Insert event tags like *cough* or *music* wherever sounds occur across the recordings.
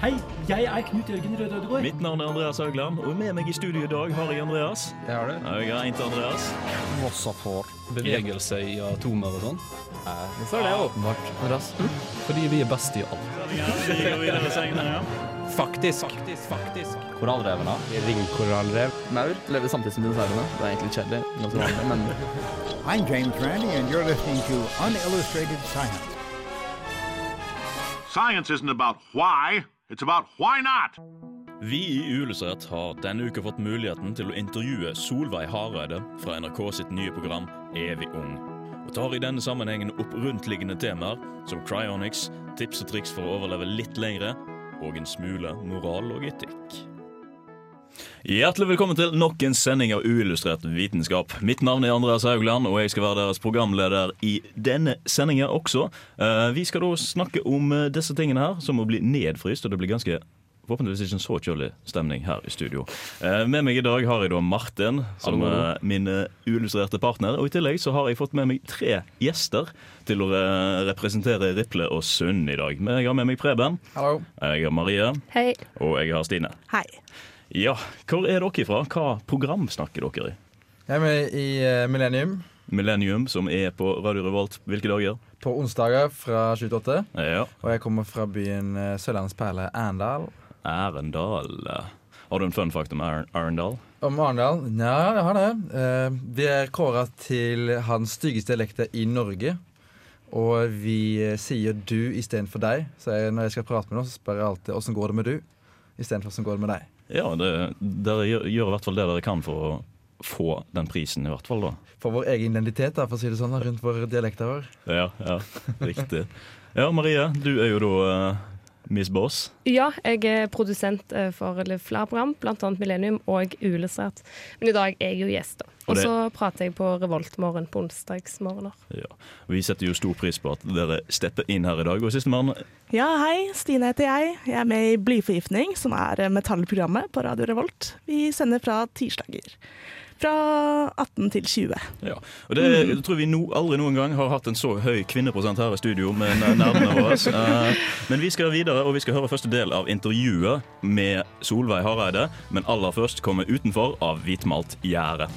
Hei, jeg er Knut Jørgen Røde Ødegård. Mitt navn er Andreas Haugland, og med meg i studio i dag har jeg Andreas. Det har du. Jeg har en til Andreas. Vossafor. Bevegelse i atomer og sånn. Hvorfor er det åpenbart, Andreas? Fordi vi er best i alt. Vi går videre senere, ja. Faktisk. Korallrevene. Ringkorallrev. Maur lever samtidig som dinosaurene. Det er egentlig kjedelig. Jeg er men I'm James Randy, and you're listening to Unillustrated Science. Science isn't about why, it's about why not. Vi i Uillustrert har denne uka fått muligheten til å intervjue Solveig Hareide fra NRK sitt nye program Evig ung. Og tar i denne sammenhengen opp rundtliggende temaer som cryonics, tips og triks for å overleve litt lengre, og en smule moral og etikk. Hjertelig velkommen til nok en sending av Uillustrert vitenskap. Mitt navn er Andreas Haugland, og jeg skal være deres programleder i denne sendinga også. Eh, Vi skal da snakke om eh, disse tingene her, som å bli nedfryst, og det blir ganske Forhåpentligvis ikke en så kjølig stemning her i studio. Eh, med meg i dag har jeg da Martin som eh, min uillustrerte partner. Og i tillegg så har jeg fått med meg tre gjester til å representere Riple og Sund i dag. Jeg har med meg Preben, Hallo. jeg har Marie, Hei. og jeg har Stine. Hei. Ja, hvor er dere fra? Hva program snakker dere i? Jeg er med i eh, Millennium Millennium, som er på Radio Revolt hvilke dager? på onsdager fra 28. Ja, Og jeg kommer fra byen uh, Sørlandets Arendal. Arendal. Har du en fun fact om Arendal? Om Arendal? Ja, jeg har det. Eh, vi er kåra til hans styggeste dialekter i Norge. Og vi eh, sier du istedenfor deg. Så jeg, når jeg skal prate med noen, så spør jeg alltid åssen går det med du, istedenfor åssen går det med deg. Ja, det, dere gjør, gjør i hvert fall det dere kan for å få den prisen, i hvert fall da. For vår egen identitet, da, for å si det sånn, rundt vår dialekter vår. Ja, ja, riktig. Ja, Marie, du er jo da uh, Miss Boss. Ja, jeg er produsent eh, for flere program, bl.a. Millennium og Uillustrert. Men i dag er jeg jo gjest, da. Og Og det- så prater jeg på Revoltmorgen på onsdagsmorgener. Ja. Vi setter jo stor pris på at dere stepper inn her i dag. Og sistemann, Ja, hei. Stine heter jeg. Jeg er med i Blyforgiftning, som er metallprogrammet på Radio Revolt. Vi sender fra tirsdager. Fra 18 til 20. ja. Og det jeg tror vi no, aldri noen gang har hatt en så høy kvinneprosent her i studio med nerdene våre. *laughs* Eh, men vi skal videre, og vi skal høre første del av intervjuet med Solveig Hareide. Men aller først kommer Utenfor av Hvitmalt gjerde.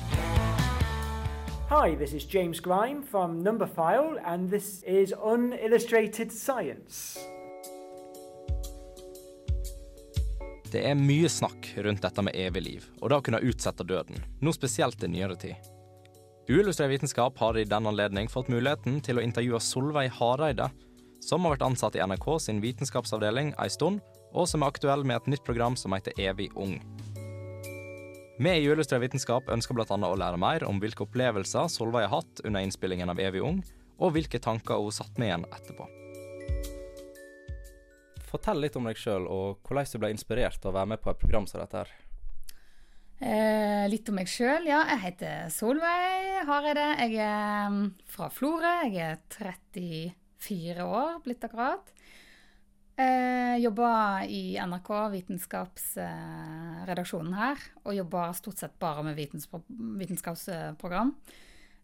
Hi, this is James Grime from Numberphile, and this is Unillustrated Science. Det er mye snakk rundt dette med evig liv, og det å kunne utsette døden, noe spesielt i nyere tid. Uillustrert vitenskap har i denne anledning fått muligheten til å intervjue Solveig Hareide, som har vært ansatt i NRK sin vitenskapsavdeling ei stund, og som er aktuell med et nytt program som heter Evig ung. Vi i Julestrøm vitenskap ønsker bl.a. å lære mer om hvilke opplevelser Solveig har hatt under innspillingen av Evig ung, og hvilke tanker hun satt med igjen etterpå. Fortell litt om deg sjøl, og hvordan du ble inspirert til å være med på et program som dette. her. Eh, litt om meg sjøl. Ja, jeg heter Solveig Hareide. Jeg er mm, fra Florø. Jeg er 34 år blitt akkurat. Eh, jobber i NRK, vitenskapsredaksjonen her. Og jobber stort sett bare med vitenskapsprogram.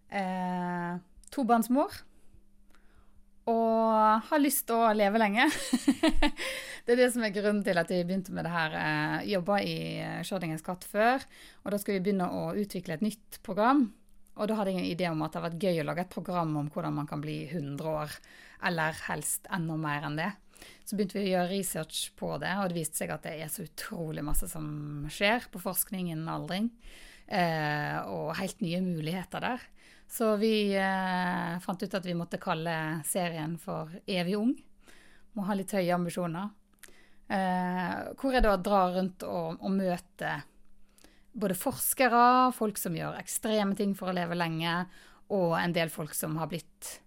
Eh, tobarnsmor. Og har lyst til å leve lenge. *laughs* det er det som er grunnen til at jeg begynte med det her. Jeg jobba i Schjørdingens katt før, og da skulle vi begynne å utvikle et nytt program. Og da hadde jeg en idé om at det hadde vært gøy å lage et program om hvordan man kan bli 100 år, eller helst enda mer enn det. Så begynte vi å gjøre research på det, og det viste seg at det er så utrolig masse som skjer på forskning innen aldring. Eh, og helt nye muligheter der. Så vi eh, fant ut at vi måtte kalle serien for Evig ung. Må ha litt høye ambisjoner. Eh, hvor jeg da drar rundt og, og møter både forskere, folk som gjør ekstreme ting for å leve lenge, og en del folk som har blitt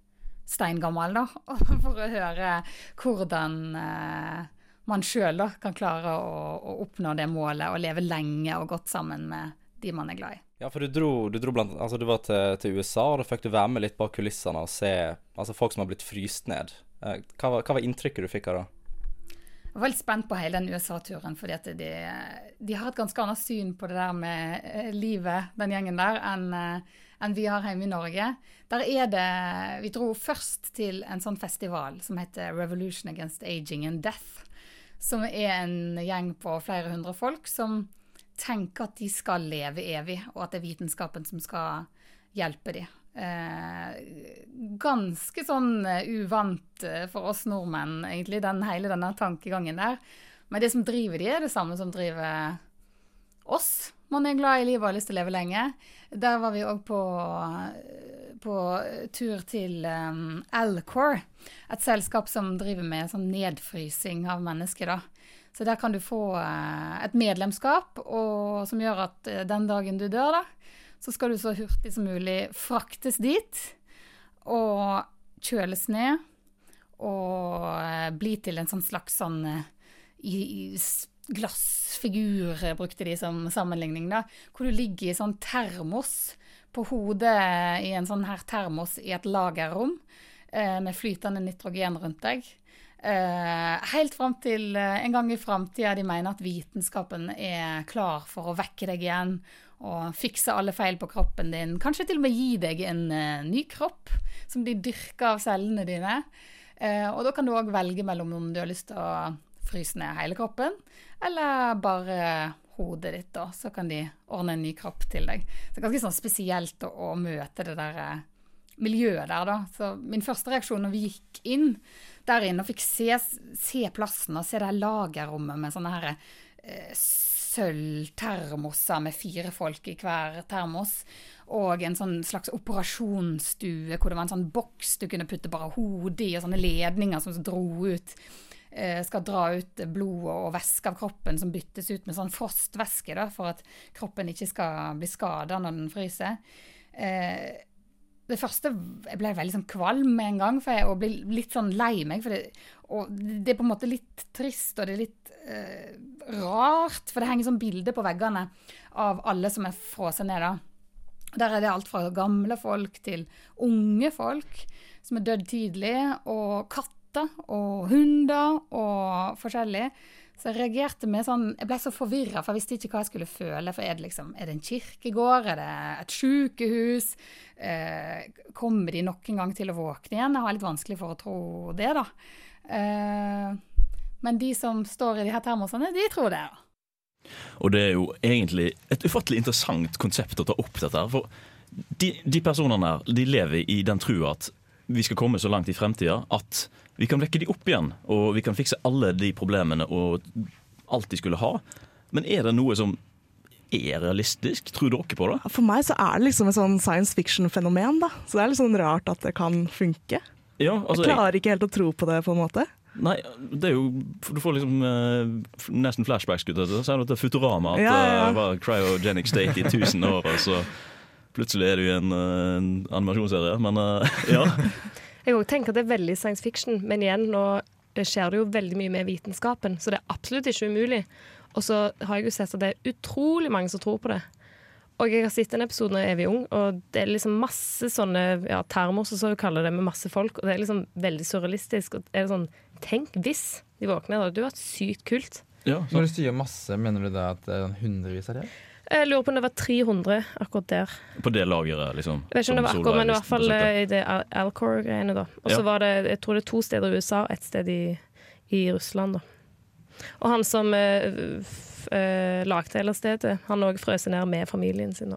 steingammel, da, *laughs* for å høre hvordan eh, man sjøl kan klare å, å oppnå det målet og leve lenge og godt sammen med de man er glad i. Ja, for du dro, du dro blant Altså, du var til, til USA, og da fikk du være med litt bak kulissene og se altså, folk som har blitt fryst ned. Eh, Hva var, hva var inntrykket du fikk av det? Jeg var veldig spent på hele den USA-turen, fordi de, de har et ganske annet syn på det der med eh, livet, den gjengen der, enn enn vi har hjemme i Norge. Der er det Vi dro først til en sånn festival som heter Revolution Against Aging and Death. som er en gjeng på flere hundre folk som tenker at de skal leve evig, og at det er vitenskapen som skal hjelpe dem. Eh, ganske sånn eh, uvant eh, for oss nordmenn, egentlig, den, hele denne tankegangen der. Men det som driver de, er det samme som driver oss. Man er glad i livet og har lyst til å leve lenge. Der var vi òg på, på tur til um, Alcor, et selskap som driver med sånn nedfrysing av mennesker. da. Så der kan du få uh, et medlemskap og, som gjør at uh, den dagen du dør, da, så skal du så hurtig som mulig fraktes dit og kjøles ned og uh, bli til en sånn slags sånn i, i glassfigur, brukte de som sammenligning, da, hvor du ligger i sånn termos på hodet i en sånn her termos i et lagerrom eh, med flytende nitrogen rundt deg. Eh, helt fram til eh, en gang i framtida de mener at vitenskapen er klar for å vekke deg igjen og fikse alle feil på kroppen din. Kanskje til og med gi deg en eh, ny kropp som de dyrker av cellene dine. Eh, og da kan du òg velge mellom om du har lyst til å fryse ned hele kroppen, eller bare hodet ditt, da. Så kan de ordne en ny kropp til deg. Så det er ganske sånn spesielt å, å møte det der eh, miljøet der, da. Så min første reaksjon når vi gikk inn der inne og fikk se, se plassen og se det lagerrommet med sånne her eh, sølvtermoser med fire folk i hver termos, og en sånn slags operasjonsstue hvor det var en sånn boks du kunne putte bare hodet i, og sånne ledninger som dro ut skal dra ut blod og væske av kroppen som byttes ut med sånn frostvæske da, for at kroppen ikke skal bli skada når den fryser. Eh, det første Jeg ble veldig sånn kvalm med en gang jeg, og ble litt sånn lei meg. Det, og det er på en måte litt trist, og det er litt eh, rart. For det henger sånn bilder på veggene av alle som er frosset ned. da. Der er det alt fra gamle folk til unge folk som er dødd tidlig, og katter og hunder og forskjellig. Så jeg reagerte med sånn Jeg ble så forvirra, for jeg visste ikke hva jeg skulle føle. For er det liksom Er det en kirkegård? Er det et sykehus? Eh, kommer de nok en gang til å våkne igjen? Jeg har litt vanskelig for å tro det, da. Eh, men de som står i de her termosene, de tror det. da. Og det er jo egentlig et ufattelig interessant konsept å ta opp dette her. For de, de personene her, de lever i den trua at vi skal komme så langt i fremtida at vi kan vekke de opp igjen. Og vi kan fikse alle de problemene og alt de skulle ha. Men er det noe som er realistisk? Tror dere på det? For meg så er det liksom et sånn science fiction-fenomen, da. Så det er litt sånn rart at det kan funke. Ja, altså, jeg klarer ikke helt å tro på det, på en måte. Nei, det er jo Du får liksom eh, nesten flashbacks. Så er det Futurama at Ja, ja, ja. det var cryogenic state i 1000 år, og så plutselig er det jo en, eh, en animasjonsserie. Men eh, *laughs* ja. Jeg tenker at det er veldig science fiction, men igjen, nå skjer det jo veldig mye med vitenskapen, så det er absolutt ikke umulig. Og så har jeg jo sett at det er utrolig mange som tror på det. Og jeg har sett en episode av Evig ung, og det er liksom masse sånne ja, termos, så du kaller det, med masse folk, og det er liksom veldig surrealistisk. Og det er sånn, Tenk hvis de våkner, det hadde vært sykt kult. Ja, Når du sier masse, mener du da at det er hundrevis av det? Jeg lurer på om det var 300 akkurat der. På det lageret, liksom. Jeg vet ikke om det var akkurat, men i hvert fall eh, i det Alcor-greiene, da. Og så Ja. var det, jeg tror det er to steder i USA og ett sted i, i Russland, da. Og han som eh, f- eh, lagde hele stedet, han òg frøs ned med familien sin, da.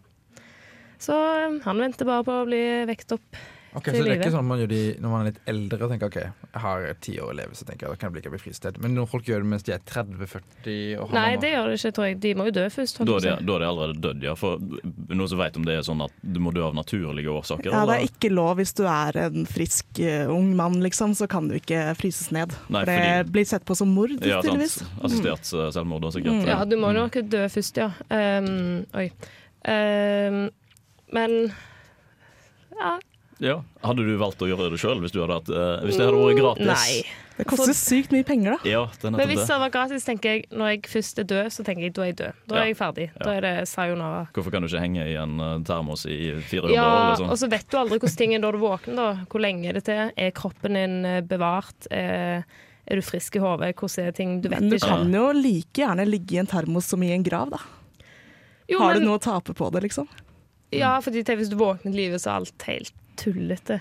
Så eh, han venter bare på å bli vekt opp Ok, så det er ikke sånn man gjør de når man er litt eldre og tenker ok, jeg har ti år å leve, så tenker jeg da kan jeg bli ikke bli fristed. Men når folk gjør det mens de er 30-40 og Nei, mamma- det gjør det ikke, tror jeg. De må jo dø først. Da er, de, da er de allerede dødd, ja. For noen som vet om det er sånn at du må dø av naturlige årsaker? Ja, det er ikke lov hvis du er en frisk uh, ung mann, liksom, så kan du ikke fryses ned. Nei, for det blir sett på som mord, Ja, tydeligvis. Assistert mm. selvmord, da, sikkert. Mm. Ja, du må nok dø først, ja. Um, oi. Um, men ja. Ja. Hadde du valgt å gjøre det sjøl hvis, du hadde hatt, eh, hvis det hadde vært gratis? Nei. Det koster sykt mye penger, da. Ja, det er Men hvis det. var gratis, tenker jeg når jeg først er død, så tenker jeg da er jeg død. Da Ja. er jeg ferdig. Da er det sayonara. Hvorfor kan du ikke henge i en eh, termos i 400 Ja, år? Liksom? og så vet du aldri hvordan ting er når du våkner. da. Hvor lenge er det til? Er kroppen din eh, bevart? Eh, Er du frisk i hodet? Hvordan er ting? Du vet Men du ikke. kan jo like gjerne ligge i en termos som i en grav, da. Jo, Har men- du noe å tape på det, liksom? Ja, for hvis du våkner til livet, så er alt helt tullete.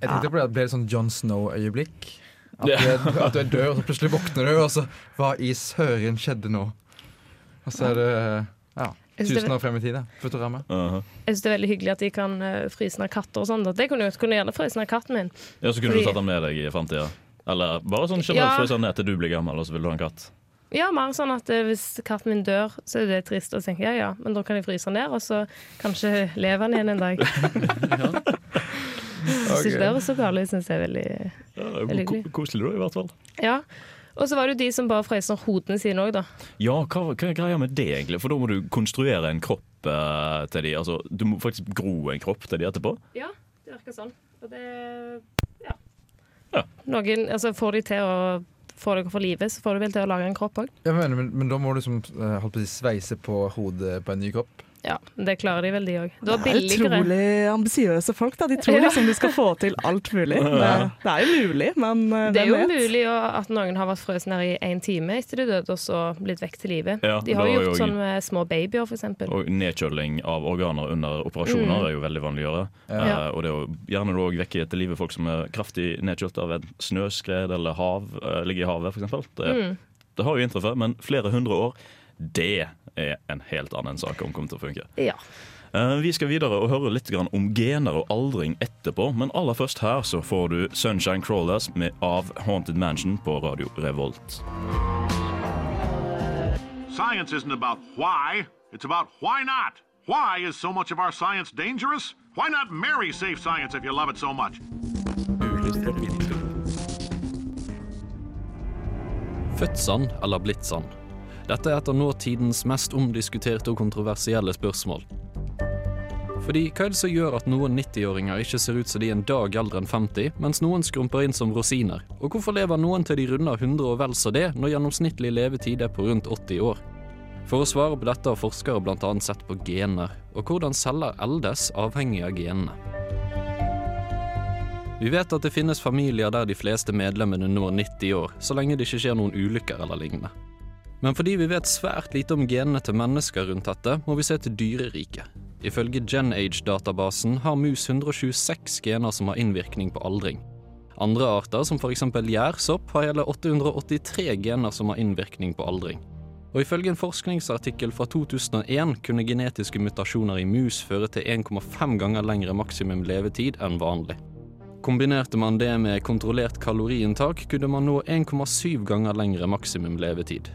Jeg tenkte på det at Ble det sånn John Snow-øyeblikk? At, du at du er død, og så plutselig våkner du, og så Hva i søren skjedde nå? Og så er det ja, tusen år frem i tid. da, -huh. Jeg synes det er veldig hyggelig at de kan uh, fryse ned katter og sånn. Det kunne du kunne gjerne fryse ned katten min. Ja, Så kunne Fordi- du tatt den med deg i framtida? Eller bare sånn generelt Ja. fryse den ned til du blir gammel, og så vil du ha en katt? Ja, mer sånn at eh, hvis katten min dør, så er det trist å tenke ja, ja, men da kan jeg fryse den ned, og så kanskje leve den igjen en dag. Jeg synes ikke det høres så galt ut. Synes jeg er veldig, veldig Ko hyggelig. koselig da, i hvert fall. Ja. Og så var det jo de som bare frøs ned hodene sine òg, da. Ja, hva, hva er greia med det, egentlig? For da må du konstruere en kropp eh, til de. Altså, du må faktisk gro en kropp til de etterpå. Ja, det virker sånn. Og det Ja. Noen altså, får de til å få dere for livet, så får du vel til å lage en kropp òg. Ja, men, men, men da må du som, eh, holdt på å si, sveise på hodet på en ny kropp. Ja, det klarer de vel, de òg. Det var Det er utrolig ambisiøse folk. da De tror liksom de skal få til alt mulig. Det, det er jo mulig, men hvem vet? Det er jo vet? mulig at noen har vært frøs ned i én time etter de døde, og så blitt vekk til live. Ja, de har jo gjort jo- sånn med små babyer, eksempel. Og nedkjøling av organer under operasjoner Mm. er jo veldig vanlig å gjøre. Ja. Eh, og det er jo gjerne å òg vekke til live folk som er kraftig nedkjølt av et snøskred eller hav, eh, ligger i havet, f.eks. Det, Mm. det har jo inntreffet, men flere hundre år, det er en helt annen sak om kommer til å funke. Ja. Eh, Vi skal videre og høre litt om gener og aldring etterpå, men aller først her så får du Sunshine Crawlers med av Haunted Mansion på Radio Revolt. Science isn't about why, it's about why not. Why is so much of our science dangerous? Why not marry safe science if you love it so much? Født eller blitt sann? Dette er et av nåtidens mest omdiskuterte og kontroversielle spørsmål. Fordi hva er det som gjør at noen 90-åringer ikke ser ut som de er en dag eldre enn 50, mens noen skrumper inn som rosiner? Og hvorfor lever noen til de runder 100 og vel så det, når gjennomsnittlig levetid er på rundt 80 år? For å svare på dette har forskere bl.a. sett på gener, og hvordan celler eldes avhengig av genene. Vi vet at det finnes familier der de fleste medlemmene når 90 år, så lenge det ikke skjer noen ulykker eller lignende. Men fordi vi vet svært lite om genene til mennesker rundt dette, må vi se til dyreriket. Ifølge GenAge-databasen har mus 126 gener som har innvirkning på aldring. Andre arter, som f.eks. gjærsopp, har hele 883 gener som har innvirkning på aldring. Og ifølge en forskningsartikkel fra 2001 kunne genetiske mutasjoner i mus føre til 1,5 ganger lengre maksimum levetid enn vanlig. Kombinerte man det med kontrollert kaloriinntak, kunne man nå 1,7 ganger lengre maksimum levetid.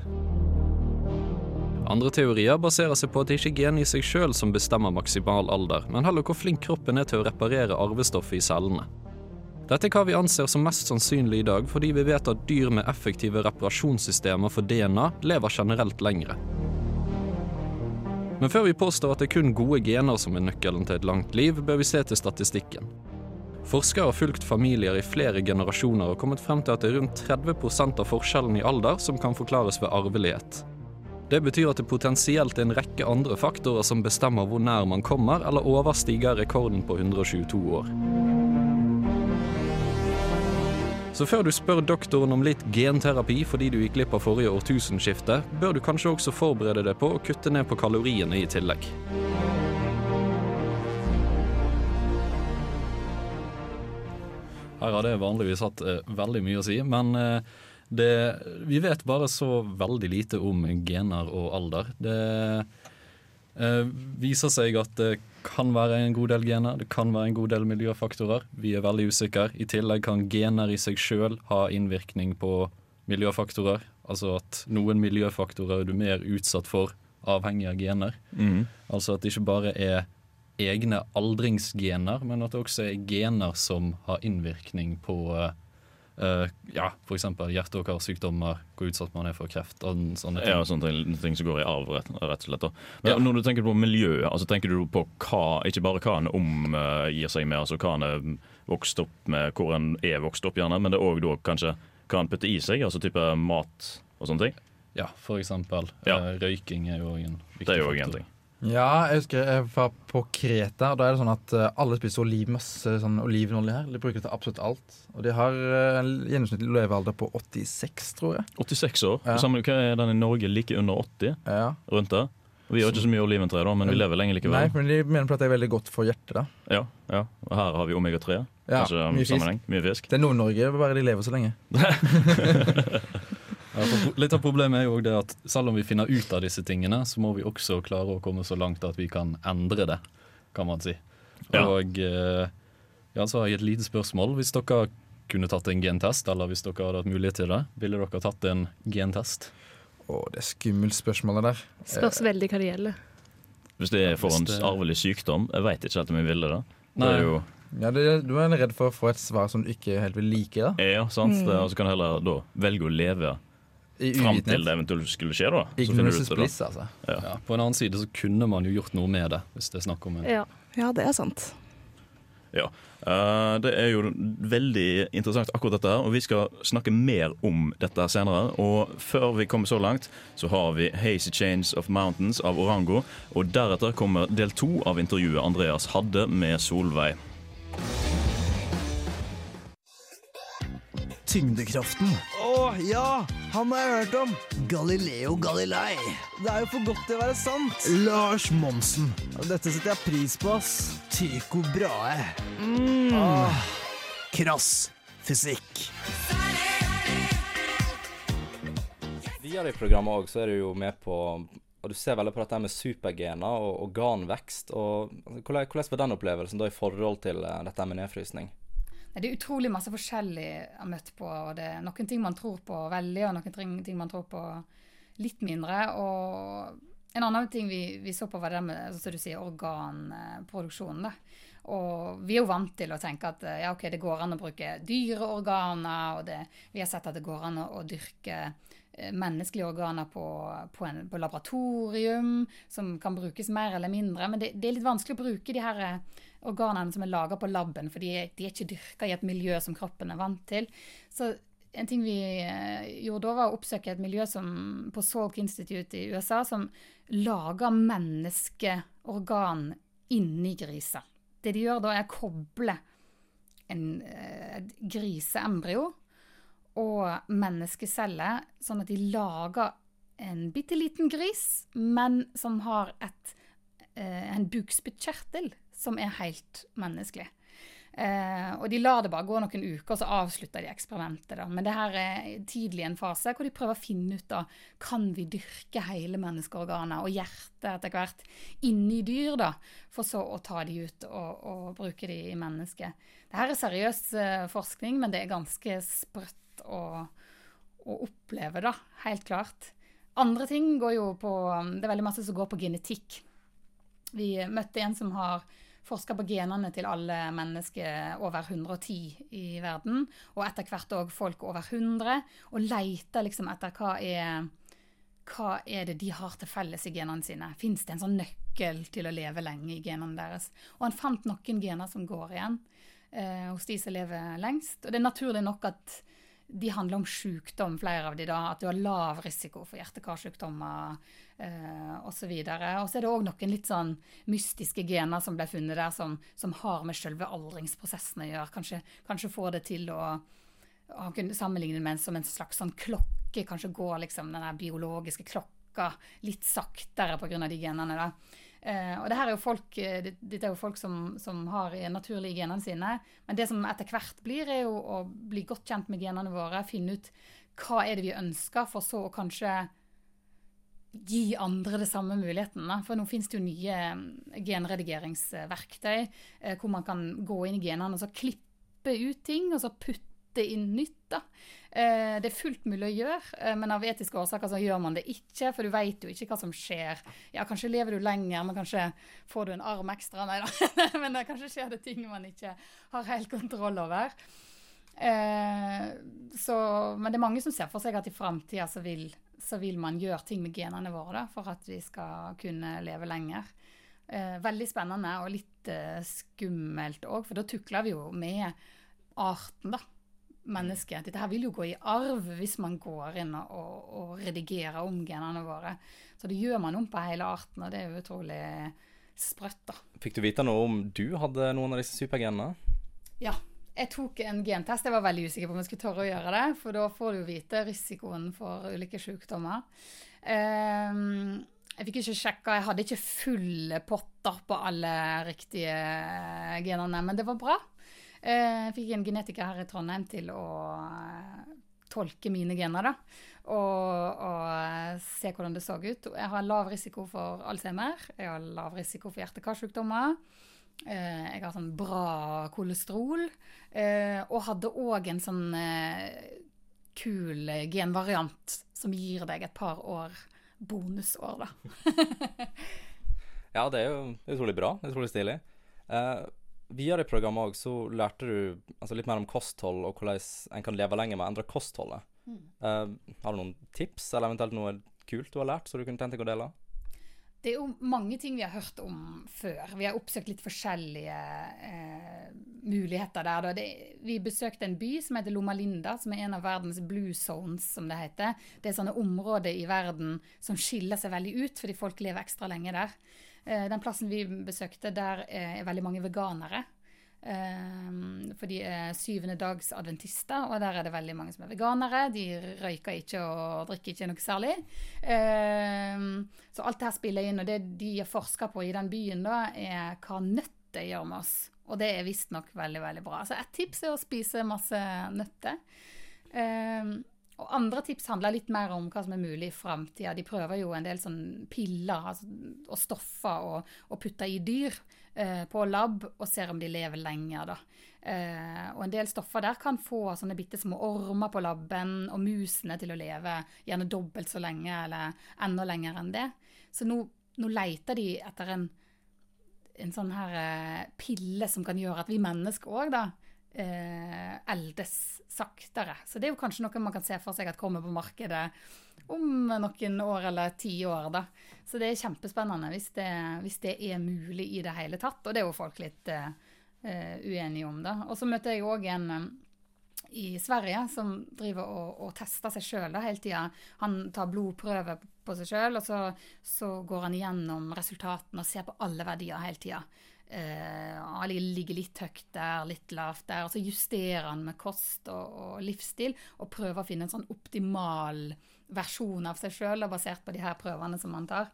Andre teorier baserer seg på at det ikke er genet i seg sjøl som bestemmer maksimal alder, men heller hvor flink kroppen er til å reparere arvestoffet i cellene. Dette er hva vi anser som mest sannsynlig i dag, fordi vi vet at dyr med effektive reparasjonssystemer for DNA lever generelt lengre. Men før vi påstår at det er kun gode gener som er nøkkelen til et langt liv, bør vi se til statistikken. Forskere har fulgt familier i flere generasjoner og kommet frem til at det er rundt 30 av forskjellen i alder som kan forklares ved arvelighet. Det betyr at det potensielt er en rekke andre faktorer som bestemmer hvor nær man kommer, eller overstiger rekorden på 122 år. Så før du spør doktoren om litt genterapi fordi du gikk glipp av forrige årtusenskifte, bør du kanskje også forberede deg på å kutte ned på kaloriene i tillegg. Her har det vanligvis hatt eh, veldig mye å si, men eh, det, vi vet bare så veldig lite om gener og alder. Det eh, viser seg at det kan være en god del gener, det kan være en god del miljøfaktorer. Vi er veldig usikre. I tillegg kan gener i seg sjøl ha innvirkning på miljøfaktorer. Altså at noen miljøfaktorer er du mer utsatt for avhengig av gener. Mm. Altså at det ikke bare er egne aldringsgener, men at det også er gener som har innvirkning på eh, eh, ja, f.eks. hjerte- og karsykdommer, hvor utsatt man er for kreft og sånne ting. Ja, sånne ting, som går i arv, rett, rett og slett. Da. Men Ja. Når du tenker på miljø, altså tenker du på hva, ikke bare hva en omgir seg med, altså hva en er vokst opp med, hvor en er vokst opp, gjerne, men det er òg da kanskje hva en putter i seg, altså type mat og sånne ting. Ja, eksempel. Ja. Uh, røyking er jo en viktig Det er jo en faktor. ting. Ja, jeg husker jeg var på Kreta. og Da er det sånn at eh, alle spiser oliv, masse sånn olivenolje her. De bruker det til absolutt alt. Og de har eh, en gjennomsnittlig levealder på 86, tror jeg. 86 år. Ja. Sammen, hva er den i Norge? Like under 80? Ja. Rundt der? Vi har ikke så mye oliventre, da, men vi lever lenge likevel. Nei, men de mener på at det er veldig godt for hjertet. da. Ja, ja. Og her har vi omega-3. Ja, mye fisk. Mye fisk. Det er Nord-Norge, bare de lever så lenge. *laughs* Ja, for litt av problemet er jo det at selv om vi finner ut av disse tingene, så må vi også klare å komme så langt at vi kan endre det, kan man si. Og eh, ja, så har jeg et lite spørsmål. Hvis dere kunne tatt en gentest, eller hvis dere hadde hatt mulighet til det, ville dere tatt en gentest? Å, det er skummelt spørsmålet der. Spørs veldig hva det gjelder. Hvis det er for en arvelig sykdom, jeg veit ikke helt om jeg ville det. Det er jo Ja, det, Du er redd for å få et svar som du ikke helt vil like? da? Ja, sant. Mm. Det, og så kan du heller da velge å leve fram til det eventuelt skulle skje, da. Så finner du Ignorance ut is det, bliss, altså. Ja, på en annen side så kunne man jo gjort noe med det, hvis det er snakk om en Ja. Ja, det er sant. Ja. Eh, det er jo veldig interessant akkurat dette her, og vi skal snakke mer om dette senere. Og før vi kommer så langt, så har vi 'Hazy Chains of Mountains' av Orango. Og deretter kommer del to av intervjuet Andreas hadde med Solveig. Tyngdekraften. Å ja! Han har jeg hørt om. Galileo Galilei. Det er jo for godt til å være sant. Lars Monsen. Dette setter jeg pris på, ass. Tycho Brahe. Mm. Ah. krass fysikk. Videre i programmet også, så er du jo med på Og du ser veldig på dette med supergener og organvekst. og Hvordan, hvordan var den opplevelsen da i forhold til eh, dette med nedfrysning? Det er utrolig masse forskjellig jeg har møtt på. og det er Noen ting man tror på veldig, og noen ting- man tror på litt mindre. Og en annen ting vi, vi så på, var det med som du sier, organproduksjonen. da. Og vi er jo vant til å tenke at ja, okay, det går an å bruke dyreorganer, og det, vi har sett at det går an å, å dyrke eh, menneskelige organer på, på, en, på laboratorium, som kan brukes mer eller mindre. Men det, det er litt vanskelig å bruke de her organene som er laga på laben, for de, er- ikke dyrka i et miljø som kroppen er vant til. Så en ting vi eh, gjorde da, var å oppsøke et miljø som, på Salk Institute i USA som lager menneskeorgan inni griser. Det de gjør da, er å koble en, eh, et griseembryo og menneskeceller, sånn at de lager en bitte liten gris, men som har et, eh, en bukspyttkjertel som er helt menneskelig. Eh, og de lar det bare gå noen uker, og så avslutter de eksperimentet. Da. Men det her er tidlig en fase hvor de prøver å finne ut da, kan vi dyrke hele menneskeorganet og hjertet etter hvert inni dyr, da, for så å ta de ut og, og bruke de i mennesket. Det her er seriøs eh, forskning, men det er ganske sprøtt å, å oppleve, da, helt klart. Andre ting går jo på Det er veldig masse som går på genetikk. Vi møtte en som har forska på genene til alle mennesker over 110 i verden, og etter hvert òg folk over 100, og leita liksom etter hva er, hva er det de har til felles i genene sine. Fins det en sånn nøkkel til å leve lenge i genene deres? Og han fant noen gener som går igjen eh, hos de som lever lengst. Og det er naturlig nok at de handler om sykdom, flere av de da. At du har lav risiko for hjerte-karsykdommer eh, osv. Og så er det òg noen litt sånn mystiske gener som ble funnet der, som, som har med selve aldringsprosessen å gjøre. Kanskje, kanskje får det til å han kunne sammenligne med en, som en slags sånn klokke. Kanskje går liksom den biologiske klokka litt saktere pga. de genene. da. Eh, og det her er jo folk, eh, det- dette er jo folk som, som har naturlige genene sine. Men det som etter hvert blir, er jo å bli godt kjent med genene våre. Finne ut hva er det vi ønsker, for så å kanskje gi andre det samme muligheten. Da. For nå finnes det jo nye eh, genredigeringsverktøy eh, hvor man kan gå inn i genene og så klippe ut ting, og så putte inn nytt. da. Eh, det er fullt mulig å gjøre, eh, men av etiske årsaker så gjør man det ikke. For du vet jo ikke hva som skjer. Ja, kanskje lever du lenger, men kanskje får du en arm ekstra. Nei da. *laughs* men det, kanskje skjer det ting man ikke har helt kontroll over. Eh, så, men det er mange som ser for seg at i framtida så, så vil man gjøre ting med genene våre da, for at vi skal kunne leve lenger. Veldig spennende og litt skummelt òg, for da tukler vi jo med arten, da. Mennesket. Dette her vil jo gå i arv hvis man går inn og, og, redigerer om genene våre. Så det gjør man om på hele arten, og det er jo utrolig sprøtt, da. Fikk du vite noe om du hadde noen av disse supergenene? Ja. Jeg tok en gentest. Jeg var veldig usikker på om jeg skulle tørre å gjøre det, for da får du jo vite risikoen for ulike sykdommer. Um, Jeg fikk ikke sjekka, jeg hadde ikke full potter på alle riktige genene, men det var bra. Eh, Jeg fikk en genetiker her i Trondheim til å eh, tolke mine gener, da. Og, og eh, se hvordan det så ut. Jeg har lav risiko for Alzheimer. Jeg har lav risiko for hjerte-karsykdommer. Jeg har sånn bra kolesterol. Og hadde òg en sånn kul genvariant som gir deg et par år bonusår, da. *laughs* Ja, det er jo utrolig bra. Utrolig stilig. Videre i programmet òg så lærte du altså, litt mer om kosthold og hvordan en kan leve lenger med å endre kostholdet. Mm. Uh, har du noen tips, eller eventuelt noe kult du har lært, som du kunne tenkt deg å dele? Det er jo mange ting vi har hørt om før. Vi har oppsøkt litt forskjellige eh, muligheter der. Det, vi besøkte en by som heter Loma Linda, som er en av verdens blue zones, som det heter. Det er sånne områder i verden som skiller seg veldig ut, fordi folk lever ekstra lenge der. Eh, den plassen vi besøkte, der eh, er veldig mange veganere. Eh, for de er syvende dags adventister, og der er det veldig mange som er veganere. De røyker ikke og drikker ikke noe særlig. Så alt det her spiller inn, og det de har forska på i den byen, da, er hva nøtter gjør med oss. Og det er visstnok veldig, veldig bra. Så et tips er å spise masse nøtter. Og andre tips handler litt mer om hva som er mulig i framtida. De prøver jo en del sånn piller altså, og stoffer å putte i dyr eh, på lab, og ser om de lever lenger, da. Eh, og en del stoffer der kan få sånne bitte små ormer på labben, og musene til å leve gjerne dobbelt så lenge, eller enda lenger enn det. Så nå, nå leter de etter en, en sånn her eh, pille som kan gjøre at vi mennesker òg, da, eh, eldes saktere. Så det er jo kanskje noe man kan se for seg at kommer på markedet om noen år eller ti år, da. Så det er kjempespennende hvis det, hvis det er mulig i det hele tatt. Og det er jo folk litt eh, uenige om, da. Og så møter jeg òg en eh, i Sverige som driver og, og tester seg sjøl hele tida. Han tar blodprøver på seg sjøl, og så, så går han gjennom resultatene og ser på alle verdier hele tida. Eh, han ligger litt høyt der, litt lavt der. Og så justerer han med kost og, og livsstil og prøver å finne en sånn optimal versjon av seg sjøl basert på de her prøvene som han tar.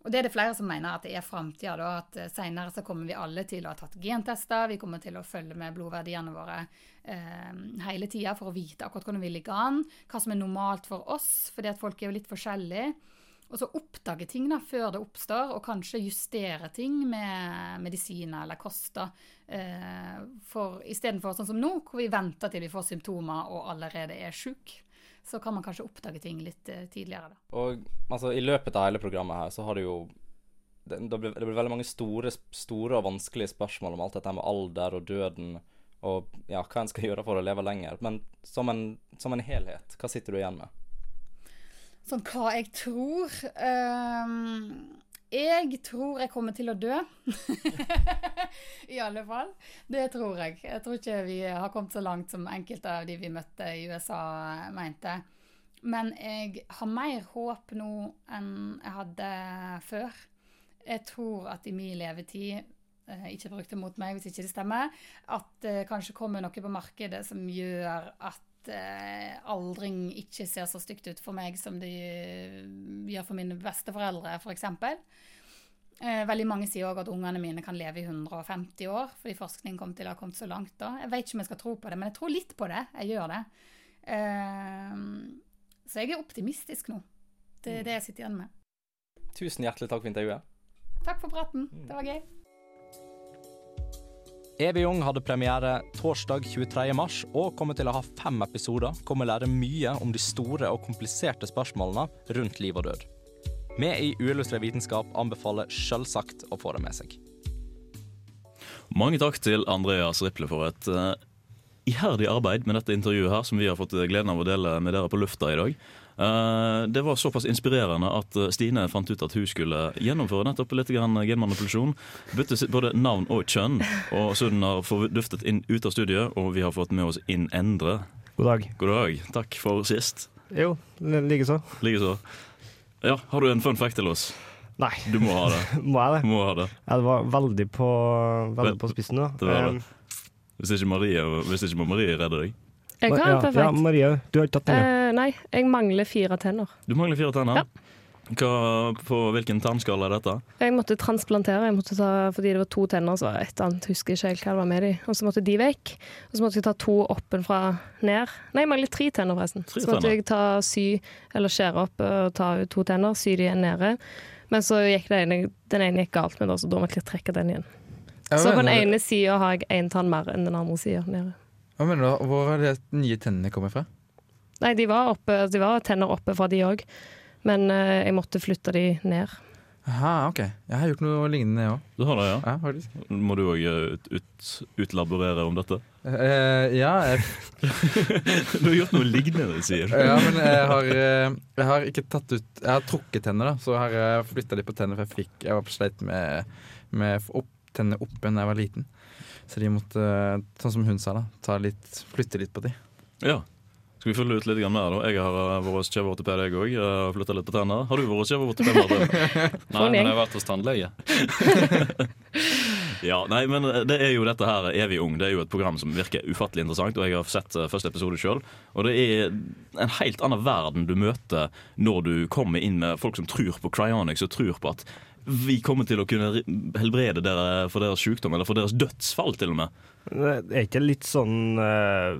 Og det er det flere som mener at det er framtida, da. At eh, seinere så kommer vi alle til å ha tatt gentester. Vi kommer til å følge med blodverdiene våre eh, hele tida for å vite akkurat hvordan vi ligger an. Hva som er normalt for oss, fordi at folk er jo litt forskjellige. Og så oppdage ting da, før det oppstår, og kanskje justere ting med medisiner eller koster. Eh, for Istedenfor sånn som nå, hvor vi venter til vi får symptomer og allerede er sjuk, så kan man kanskje oppdage ting litt eh, tidligere. da. Og altså, i løpet av hele programmet her, så har det jo det, blir, det blir veldig mange store, store og vanskelige spørsmål om alt dette med alder og døden, og ja, hva en skal gjøre for å leve lenger. Men som en, som en helhet, hva sitter du igjen med? Sånn hva jeg tror um, Jeg tror jeg kommer til å dø. *laughs* I alle fall. Det tror jeg. Jeg tror ikke vi har kommet så langt som enkelte av de vi møtte i USA mente. Men jeg har mer håp nå enn jeg hadde før. Jeg tror at i min levetid eh, ikke brukte mot meg hvis ikke det stemmer, at det kanskje kommer noe på markedet som gjør at eh, aldring ikke ser så stygt ut for meg som det gjør for mine besteforeldre, f.eks. Eh, veldig mange sier òg at ungene mine kan leve i 150 år, fordi forskning kom til å ha kommet så langt da. Jeg vet ikke om jeg skal tro på det, men jeg tror litt på det. Jeg gjør det. Eh, så jeg er optimistisk nå. Det er det jeg sitter igjen med. Tusen hjertelig takk for intervjuet. Takk for praten. Det var gøy. Evig ung hadde premiere torsdag 23. mars og kommer til å ha fem episoder hvor vi lærer mye om de store og kompliserte spørsmålene rundt liv og død. Vi i Uillustrert vitenskap anbefaler selvsagt å få det med seg. Mange takk til Andreas Riple for et uh, iherdig arbeid med dette intervjuet her, som vi har fått gleden av å dele med dere på lufta i dag. Eh, det var såpass inspirerende at eh, Stine fant ut at hun skulle gjennomføre nettopp litt genmanipulasjon. Bytte både navn og kjønn. Og så har forduftet inn ut av studiet, og vi har fått med oss inn Endre. God dag. God dag. Takk for sist. Jo, likeså. Likeså. Ja, har du en fun fact til oss? Nei. Du må ha det. *laughs* Må jeg det? Må ha det. Ja, det var veldig på, veldig på spissen da. Det var det. Hvis ikke Marie, hvis ikke må Marie redde deg. Jeg kan ja, perfekt. Ja, Marie, du har ikke tatt den. ja. Eh, nei, jeg mangler fire tenner. Du mangler fire tenner? Hva, på hvilken tannskala er dette? Jeg måtte transplantere, jeg måtte ta, fordi det var to tenner, så var det et annet, husker ikke helt hva det var med de. Og så måtte de vekk. Og så måtte jeg ta to oppenfra ned. Nei, jeg mangler tre tenner, forresten. Tre så måtte tenner. jeg ta sy, eller skjære opp og ta ut to tenner, sy de igjen nede. Men så gikk det ene, den ene gikk galt med det, så da måtte jeg trekke den igjen. Jeg så på den ene sida har jeg én tann mer enn den andre sida nede. Hva mener du? Hvor har de nye tennene kommet fra? Nei, de var, oppe, de var tenner oppe fra de òg, men eh, jeg måtte flytte de ned. Aha, ok. Jeg har gjort noe lignende, jeg òg. Du har det, ja? Ja, faktisk. Må du òg ut, ut, utlaborere om dette? Eh, ja, jeg, *laughs* Du har gjort noe lignende, sier du. ja, men jeg har, eh, jeg har ikke tatt ut Jeg har trukket tenner, da. Så har jeg flytta de på tennene, for jeg fikk Jeg var sleit med, med å få opp, oppe da jeg var liten. Så de måtte, eh, sånn som hun sa, da, ta litt, flytte litt på de. Ja. Skal vi følge ut litt mer, da? Jeg har uh, vært hos kjeveortoped, jeg òg. Flytta litt på tenner. Har du vært hos kjeveortoped? Martin? *laughs* Nei, men jeg har vært hos tannlege. *laughs* Ja, nei, men det er jo dette her Evig ung. Det er jo et program som virker ufattelig interessant, og jeg har sett eh, første episode sjøl. Og det er en helt annen verden du møter når du kommer inn med folk som tror på cryonics, og tror på at vi kommer til å kunne helbrede dere for deres sykdom, eller for deres dødsfall, til og med. Det er ikke litt sånn eh,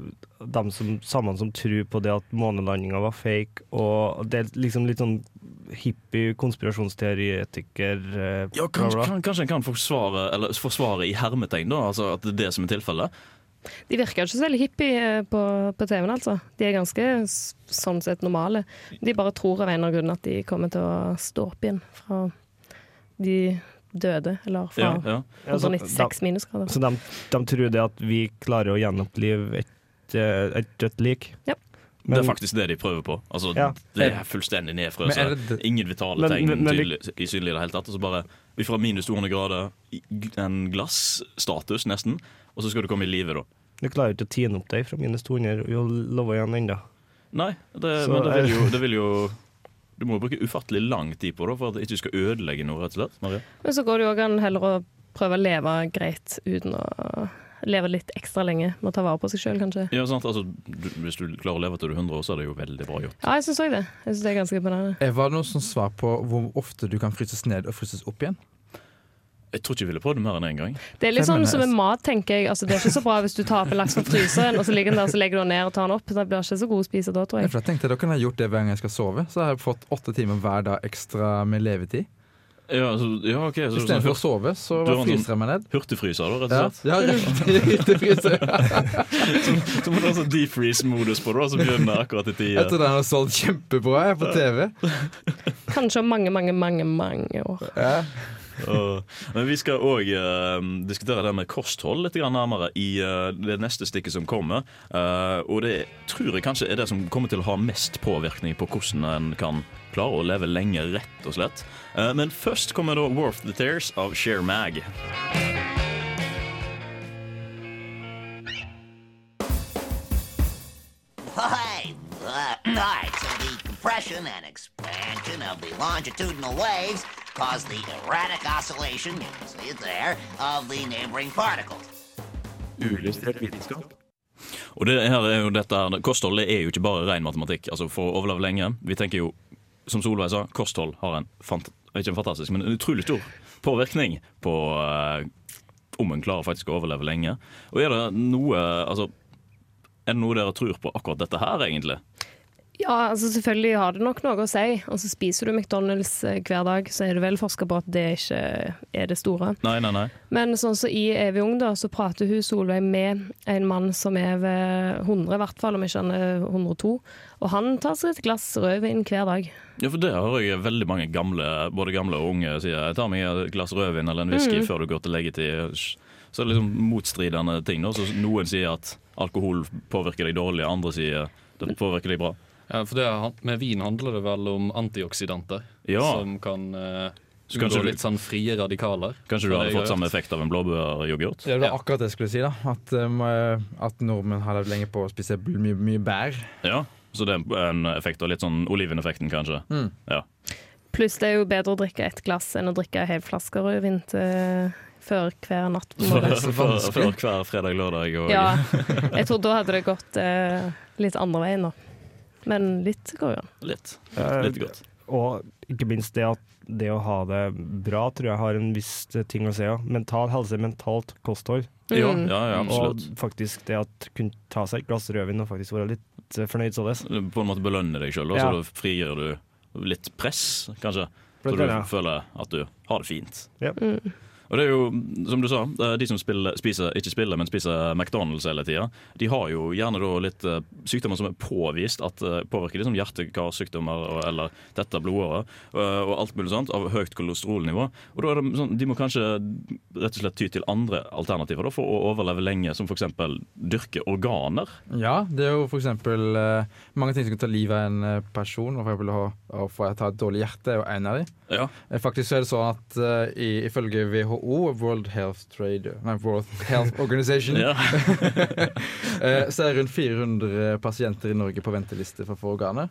dem som, sammen som tror på det at månelandinga var fake, og det er liksom litt sånn hippie konspirasjonsteoretiker eh, Ja, kanskje, kan, kanskje en kan forsvare, eller forsvare i hermetegn, da, altså at det er det som er tilfellet. De virker ikke så veldig hippie eh, på, på TV-en, altså. De er ganske sånn sett normale. De bare tror av en eller annen grunn at de kommer til å stå opp igjen fra de døde, eller fra Ja, ja. Ja, så 196 minusgrader. Så de, de tror det at vi klarer å gjenopplive et, eh, et dødt lik. Ja. det er faktisk det de prøver på. Altså, Ja. Det er fullstendig nedfrøs. nedfrøst. Ingen vitale Men- tegn men- men- tydelig, i synlig i det hele tatt. Og så bare vi fra minus 200 grader, en glassstatus nesten, og så skal du komme i live, da. Du klarer ikke å tine opp deg fra minus 200 og love igjen ennå. Nei, det, Så men det vil, jo, det vil jo Du må bruke ufattelig lang tid på det for at det ikke skal ødelegge noe, rett og slett. Maria. Men så går det jo òg an heller å prøve å leve greit uten å leve litt ekstra lenge med å ta vare på seg sjøl, kanskje. Ja, sant? Altså, du, hvis du klarer å leve til du er 100 år, så er det jo veldig bra gjort. Ja, jeg syns òg det. Jeg synes det er ganske imponerende. Var det noe sånn svar på hvor ofte du kan fryses ned og fryses opp igjen? Jeg tror ikke jeg ville prøvd det mer enn én gang. Det er litt sånn som med mat, tenker jeg. Altså, det er ikke så bra hvis du en laks fra fryseren, og så ligger den der, så legger du den ned og tar den opp. Det blir ikke så god å spise da, tror jeg. jeg tenkte Da kunne jeg gjort det hver gang jeg skal sove. Så har jeg fått åtte timer hver dag ekstra med levetid. Ja, så, ja ok så, Istedenfor å sove, så en fryser jeg meg ned. Hurtigfryser, da, rett og slett? ja riktig, riktig fryser. *laughs* så, så må du ha sånn defreeze-modus på det, som begynner akkurat i tide. Jeg tror den har solgt kjempebra jeg, på TV. Kanskje om mange, mange, mange mange år. Ja. Men vi skal òg diskutere det med kosthold litt nærmere i uh, det neste stikket som kommer. Uh, og det tror jeg kanskje er det som kommer til å ha mest påvirkning på hvordan en kan klare å leve lenge, rett og slett. Eh, men først kommer da Worth the Tears av Share Mag. Hei! Nei, the compression and expansion of the longitudinal waves cause the erratic oscillation, you can see it there, of the neighboring particles. Og det her er jo dette her, Kosthold er jo ikke bare ren matematikk altså for å overleve lenge. Vi tenker jo, som Solveig sa, kosthold har en, fant ikke en fantastisk, men en utrolig stor påvirkning på eh, om en klarer faktisk å overleve lenge. Og er det noe altså, Er det noe dere tror på akkurat dette her, egentlig? Ja, altså selvfølgelig har det nok noe å si. Altså spiser du McDonald's eh, hver dag, så er det vel forska på at det ikke er det store. Nei, nei, nei. Men sånn som i Evig ung, da, så prater hun Solveig med en mann som er ved 100, i hvert fall, om ikke han er 102. Og han tar seg et glass rødvin hver dag. Ja, for Det hører jeg veldig mange gamle både gamle og unge sier. Jeg tar meg et glass rødvin eller en whisky Mm. før du går til leggetid. Så det er liksom motstridende ting. Da. Så noen sier at alkohol påvirker deg dårlig, andre sier det påvirker deg bra. Ja, for det, Med vin handler det vel om antioksidanter, Ja. som kan uh, kanskje unngå litt sånn frie radikaler. Kanskje du hadde fått samme effekt av en blåbæryoghurt? Ja, det var akkurat det jeg skulle si. da At, um, at nordmenn har levd lenge på å spise mye, mye bær. Ja, så det er en effekt av litt sånn oliveneffekten, kanskje. Mm. Ja. Pluss det er jo bedre å drikke ett glass enn å drikke en hel flaske rødvin til før hver natt. *laughs* Før, før, før hver fredag, lørdag og Ja, jeg tror da hadde det gått eh, litt andre veien, da. Men litt går jo an. Litt. Eh, Litt godt. og ikke minst det at det å ha det bra, tror jeg har en viss ting å si. Ja. Mental helse, mentalt kosthold. Mm. ja, ja, absolutt. Og faktisk det at kunne ta seg et glass rødvin og faktisk være litt eh, fornøyd således. På en måte belønne deg sjøl, så da frigjør du litt press, kanskje. Så du føler at du har det fint. Ja. Og det er jo, som du sa, de som spiller, spiser, ikke spiller, men spiser McDonald's hele tida, de har jo gjerne litt eh, sykdommer som er påvist at eh, påvirker liksom hjerte-karsykdommer eller dette blodårer eh, og alt mulig sånt av høyt kolesterolnivå. Og da er det sånn, De må kanskje rett og slett ty til andre alternativer da, for å overleve lenge, som f.eks. dyrke organer. Ja, det er jo eh, mange ting som kan ta livet av en person. For eksempel å, å få ta et dårlig hjerte er jo en av dem. Ja. Eh, Faktisk er det sånn at uh, i, ifølge WHO, World Health Trader, Nei, World Health Organization, *laughs* Ja. *laughs* eh, så er det rundt 400 pasienter i Norge på venteliste for å få organer.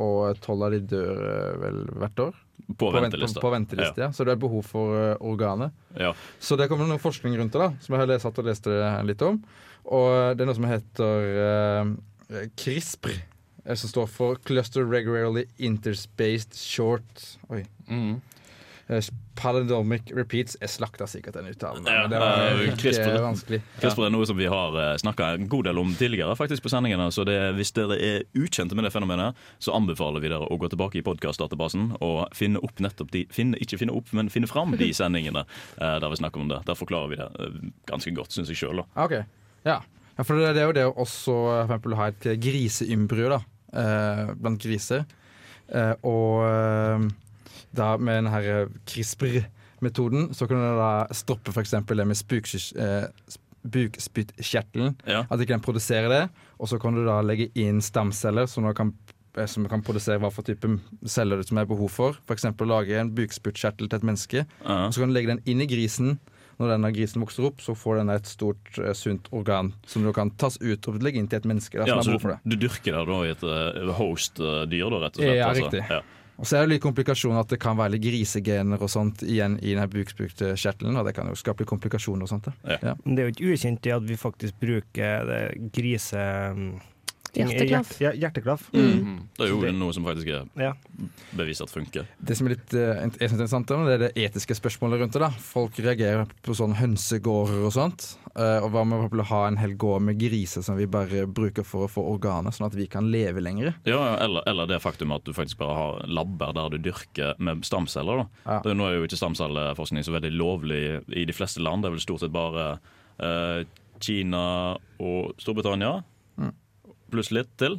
Og tolv av de dør vel hvert år. På på venteliste. På, på venteliste, ja. Så det er behov for uh, organer. Ja. Så det kommer noe forskning rundt det, da, som jeg har lest, satt og leste litt om. Og det er noe som heter uh, CRISPR, som står for Cluster Regularly Interspaced Short Oi. Mm. Eh, Palindromic Repeats. Jeg slakta sikkert den uttalen, Ja, det var eh, ikke vanskelig. CRISPR er noe som vi har snakka en god del om tidligere faktisk på sendingene. Så det, hvis dere er ukjente med det fenomenet, så anbefaler vi dere å gå tilbake i podkastdatabasen og finne opp nettopp de finne, Ikke finne opp, men finne fram de *laughs* sendingene eh, der vi snakker om det. Der forklarer vi det eh, ganske godt, syns jeg sjøl. Okay. Ok, ja. ja for det, det er jo det å også for eksempel, ha et griseymbryo da, eh, blant griser. Eh, og eh, da med denne CRISPR-metoden så kan du da stoppe f.eks. det med spuksky- eh, sp- bukspyttkjertelen. At ikke den produserer det. Og så kan du da legge inn stamceller som, kan, eh, som kan produsere hva for type celler som er behov for. F.eks. lage en bukspyttkjertel til et menneske. Ja. Og så kan du legge den inn i grisen. Når denne grisen vokser opp, så får den et stort, eh, sunt organ som du kan tas ut og legge inn til et menneske. Da, Ja, så du, du dyrker det da i et uh, host-dyr, da, rett og slett? Ja, altså. riktig. Ja. Og så er det litt komplikasjoner at det kan være litt grisegener og sånt igjen i denne bukspyttkjertelen, og det kan jo skape litt komplikasjoner og sånt. Ja. Ja. Men det er jo ikke ukjent det at vi faktisk bruker det grise... mm, Hjerteklaff. hjert- hjerteklaff. Mm. Det er jo Det- noe som faktisk er Ja. bevist at funker. Det som er litt uh, er interessant, det er det etiske spørsmålet rundt det. da. Folk reagerer på sånn hønsegårder og sånt. Uh, og hva med å ha en hel gård med griser som vi bare bruker for å få organer, sånn at vi kan leve lenger? Ja, eller, eller det faktum at du faktisk bare har labber der du dyrker med stamceller. Da. Det er, nå er jo ikke stamcelleforskning så veldig lovlig i de fleste land. Det er vel stort sett bare uh, Kina og Storbritannia. Pluss litt til.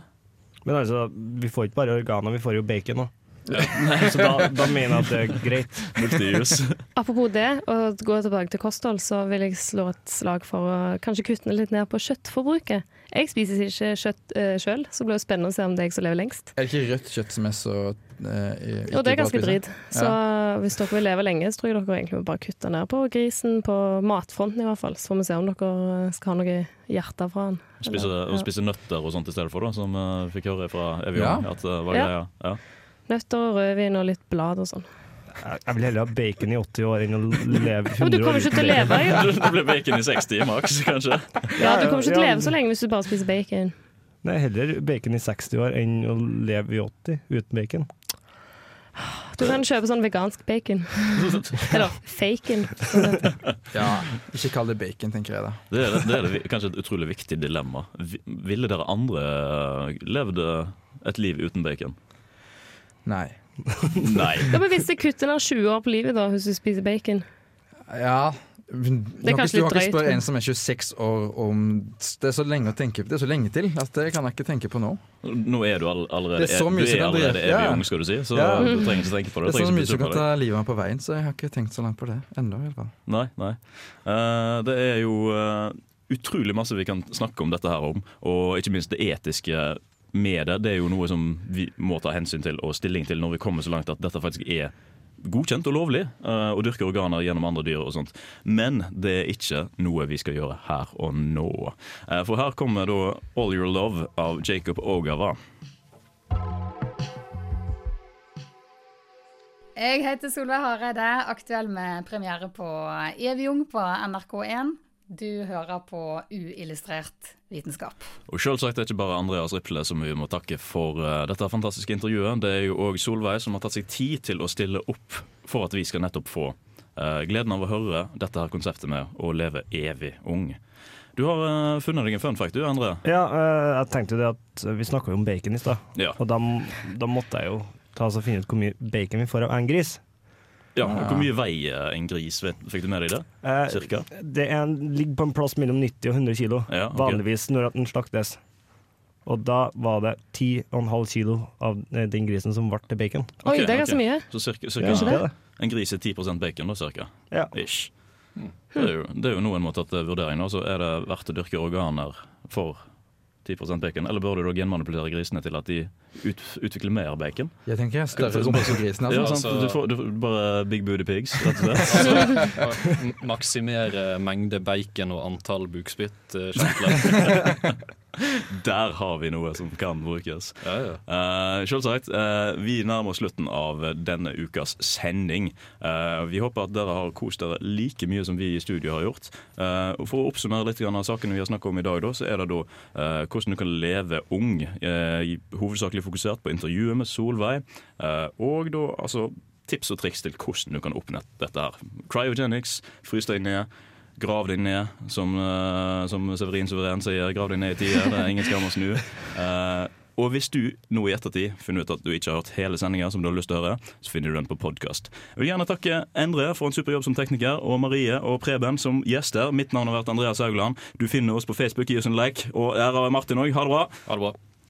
Men altså, vi får ikke bare organer, vi får jo bacon òg. Ja. *laughs* Så da, da mener jeg at det er greit. Multius. *laughs* Apropos det, å gå tilbake til kosthold, så vil jeg slå et slag for å kanskje kutte litt ned på kjøttforbruket. Jeg spiser ikke kjøtt uh, sjøl, så det blir jo spennende å se om det er jeg som lever lengst. Er det ikke rødt kjøtt som er så uh, Og det er ganske drit. Så Ja. hvis dere vil leve lenge, så tror jeg dere egentlig må bare kutte ned på grisen, på matfronten i hvert fall. Så får vi se om dere skal ha noe hjerte fra den. Spise, ja. og spise nøtter og sånt i stedet for, da, som uh, fikk høre fra Evy Ja. At det var Ja. greia. Ja. Nøtter og rødvin og litt blad og sånn. Jeg vil heller ha bacon i 80 år enn å leve 100 år. men du kommer ikke til å leve, jo. Det *laughs* blir bacon i 60 maks, kanskje. Ja, du kommer ikke til å leve så lenge hvis du bare spiser bacon. Nei, heller bacon i 60 år enn å leve i 80 uten bacon. Du kan kjøpe sånn vegansk bacon. *laughs* Eller faken. Ja, ikke kall det bacon, tenker jeg da. Det er, det er det, kanskje et utrolig viktig dilemma. Ville dere andre levd et liv uten bacon? Nei. Nei. *laughs* Ja, men hvis det kutter ned 20 år på livet da, hvis du spiser bacon Ja Det er kanskje ikke- Du har ikke spurt en som er 26 år om Det er så lenge å tenke Det er så lenge til at det kan jeg ikke tenke på nå. Nå er du all, allerede, Det er så mye du er allerede evig ja. ung, skal du si. Så Ja. du trenger ikke tenke på det. Det er så mye som kan ta livet av meg på veien, så jeg har ikke tenkt så langt på det ennå. i hvert fall. Nei, nei. Uh, det er jo uh, utrolig masse vi kan snakke om dette her om, og ikke minst det etiske med det. Det er jo noe som vi må ta hensyn til og stilling til når vi kommer så langt at dette faktisk er godkjent og lovlig uh, å dyrke organer gjennom andre dyr og sånt. Men det er ikke noe vi skal gjøre her og nå. Uh, for her kommer da All Your Love av Jacob Ogawa. Jeg heter Solveig Hareide, aktuell med premiere på Evig på NRK1 Du hører på uillustrert vitenskap. Og selvsagt er det ikke bare Andreas Riple som vi må takke for eh, dette fantastiske intervjuet. Det er jo òg Solveig som har tatt seg tid til å stille opp for at vi skal nettopp få eh, gleden av å høre dette her konseptet med å leve evig ung. Du har eh, funnet deg en fun fact, du, Endre. Ja, eh, jeg tenkte jo det at vi snakka jo om bacon i stad, Ja. og da, da måtte jeg jo ta og finne ut hvor mye bacon vi får av en gris. Ja, og Hvor mye veier en gris? Fikk du med deg det? Eh, Cirka? Det er en, ligger på en plass mellom 90 og 100 kilo, Ja, okay. vanligvis når den slaktes. Og da var det 10,5 kilo av eh, den grisen som ble til bacon. Oi, det er ganske okay. mye. Så cirka, cirka er. En gris er 10% bacon, da, cirka? Ja. Ish. Det er, jo, det er jo noen må til eh, vurdering. Så er det verdt å dyrke organer for 10% bacon? Eller bør du da genmanipulere grisene til at de ut, utvikle mer bacon? Jeg tenker større rumpe som grisen. Ja, Altså. Du får, du bare big booty pigs, rett og slett. *laughs* Altså, maksimere mengde bacon og antall bukspyttkjertler. *laughs* Der har vi noe som kan brukes. Eh, selvsagt. Uh, vi nærmer oss slutten av denne ukas sending. Uh, vi håper at dere har kost dere like mye som vi i studio har gjort. Eh, og for å oppsummere litt av sakene vi har snakket om i dag, da, så er det da eh, hvordan du kan leve ung. eh, i- hovedsakelig fokusert på intervjuet med Solveig. eh, og da altså tips og triks til hvordan du kan oppnå dette her. Cryogenics, frys deg ned. Grav deg ned, som, eh, som Severin Suveren sier. Grav deg ned i tida, Det er ingen skam å snu. Uh, og hvis du nå i ettertid finner ut at du ikke har hørt hele sendinga, som du har lyst til å høre, så finner du den på podkast. Jeg vil gjerne takke Endre for en super jobb som tekniker, og Marie og Preben som gjester. Mitt navn har vært Andreas Haugland. Du finner oss på Facebook, gi oss en like. Og her har Martin òg. Ha det bra. Ha det bra.